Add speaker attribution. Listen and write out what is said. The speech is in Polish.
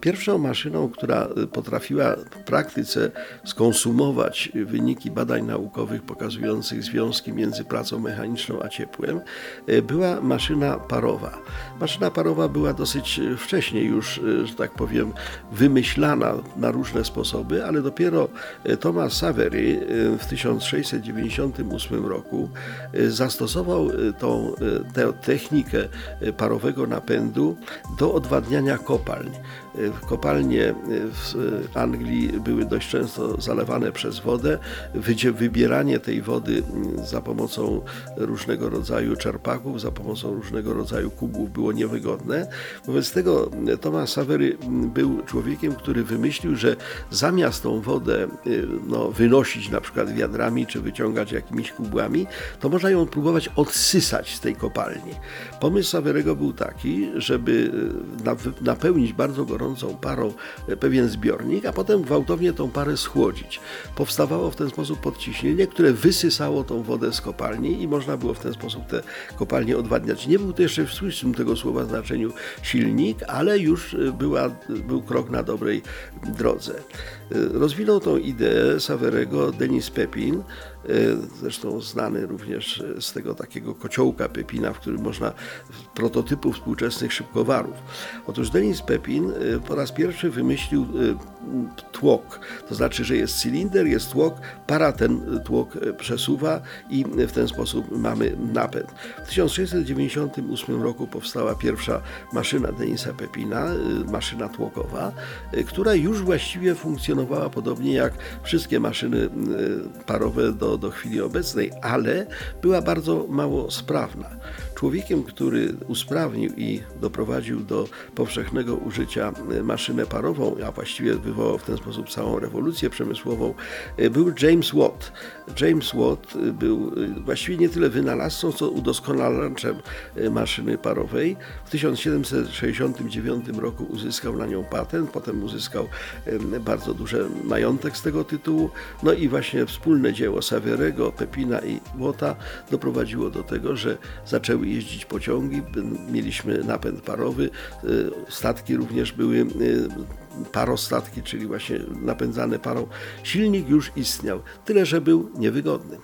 Speaker 1: Pierwszą maszyną, która potrafiła w praktyce skonsumować wyniki badań naukowych pokazujących związki między pracą mechaniczną a ciepłem, była maszyna parowa. Maszyna parowa była dosyć wcześnie już, że tak powiem, wymyślana na różne sposoby, ale dopiero Thomas Savery w 1698 roku zastosował tą tę technikę parowego napędu do odwadniania kopalń. Kopalnie w Anglii były dość często zalewane przez wodę. Wybieranie tej wody za pomocą różnego rodzaju czerpaków, za pomocą różnego rodzaju kubów było niewygodne. Wobec tego Thomas Savery był człowiekiem, który wymyślił, że zamiast tą wodę no, wynosić na przykład wiadrami czy wyciągać jakimiś kubłami, to można ją próbować odsysać z tej kopalni. Pomysł Saverego był taki, żeby napełnić bardzo gorącą gorącą parą pewien zbiornik, a potem gwałtownie tą parę schłodzić. Powstawało w ten sposób podciśnienie, które wysysało tą wodę z kopalni i można było w ten sposób te kopalnie odwadniać. Nie był to jeszcze w słysnym tego słowa znaczeniu silnik, ale już była, był krok na dobrej drodze. Rozwinął tą ideę Saverego Denis Pepin, zresztą znany również z tego takiego kociołka Pepina, w którym można prototypu współczesnych szybkowarów. Otóż Denis Pepin po raz pierwszy wymyślił tłok, to znaczy, że jest cylinder, jest tłok, para ten tłok przesuwa i w ten sposób mamy napęd. W 1698 roku powstała pierwsza maszyna Denisa Pepina, maszyna tłokowa, która już właściwie funkcjonowała podobnie jak wszystkie maszyny parowe do, do chwili obecnej, ale była bardzo mało sprawna. Człowiekiem, który usprawnił i doprowadził do powszechnego użycia maszynę parową, a właściwie wywołał w ten sposób całą rewolucję przemysłową, był James Watt. James Watt był właściwie nie tyle wynalazcą, co udoskonalaczem maszyny parowej. W 1769 roku uzyskał na nią patent, potem uzyskał bardzo duży majątek z tego tytułu. No i właśnie wspólne dzieło Saverego, Pepina i Watta doprowadziło do tego, że zaczęły jeździć pociągi, mieliśmy napęd parowy, statki również były parostatki, czyli właśnie napędzane parą. Silnik już istniał, tyle że był niewygodny.